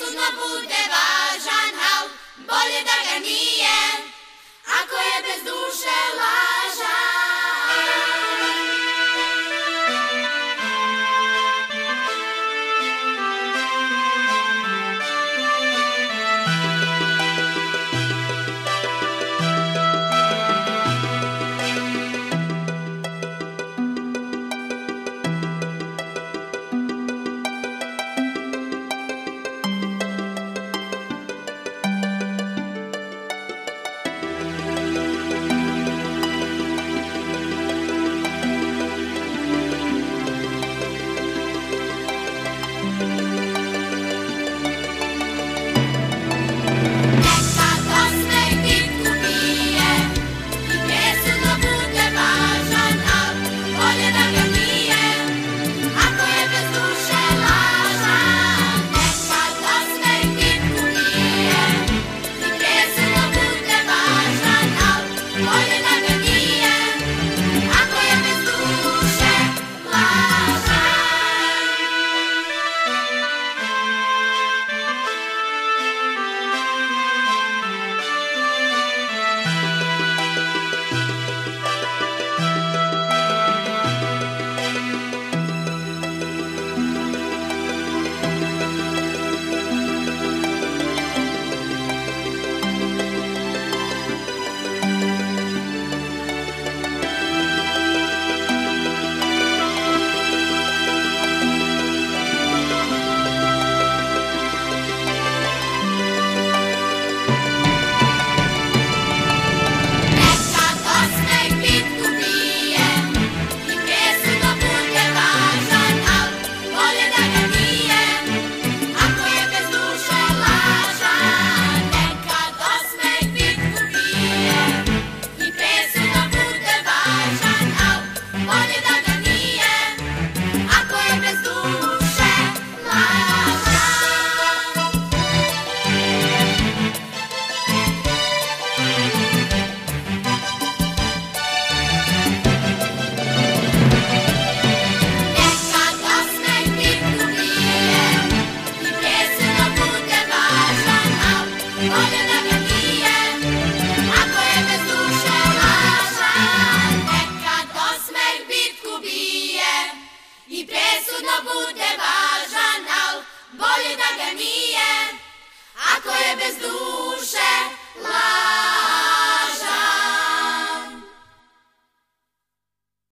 suno bude vážan hav, bolje da ga nije, ako je bez duše. Hallelujah.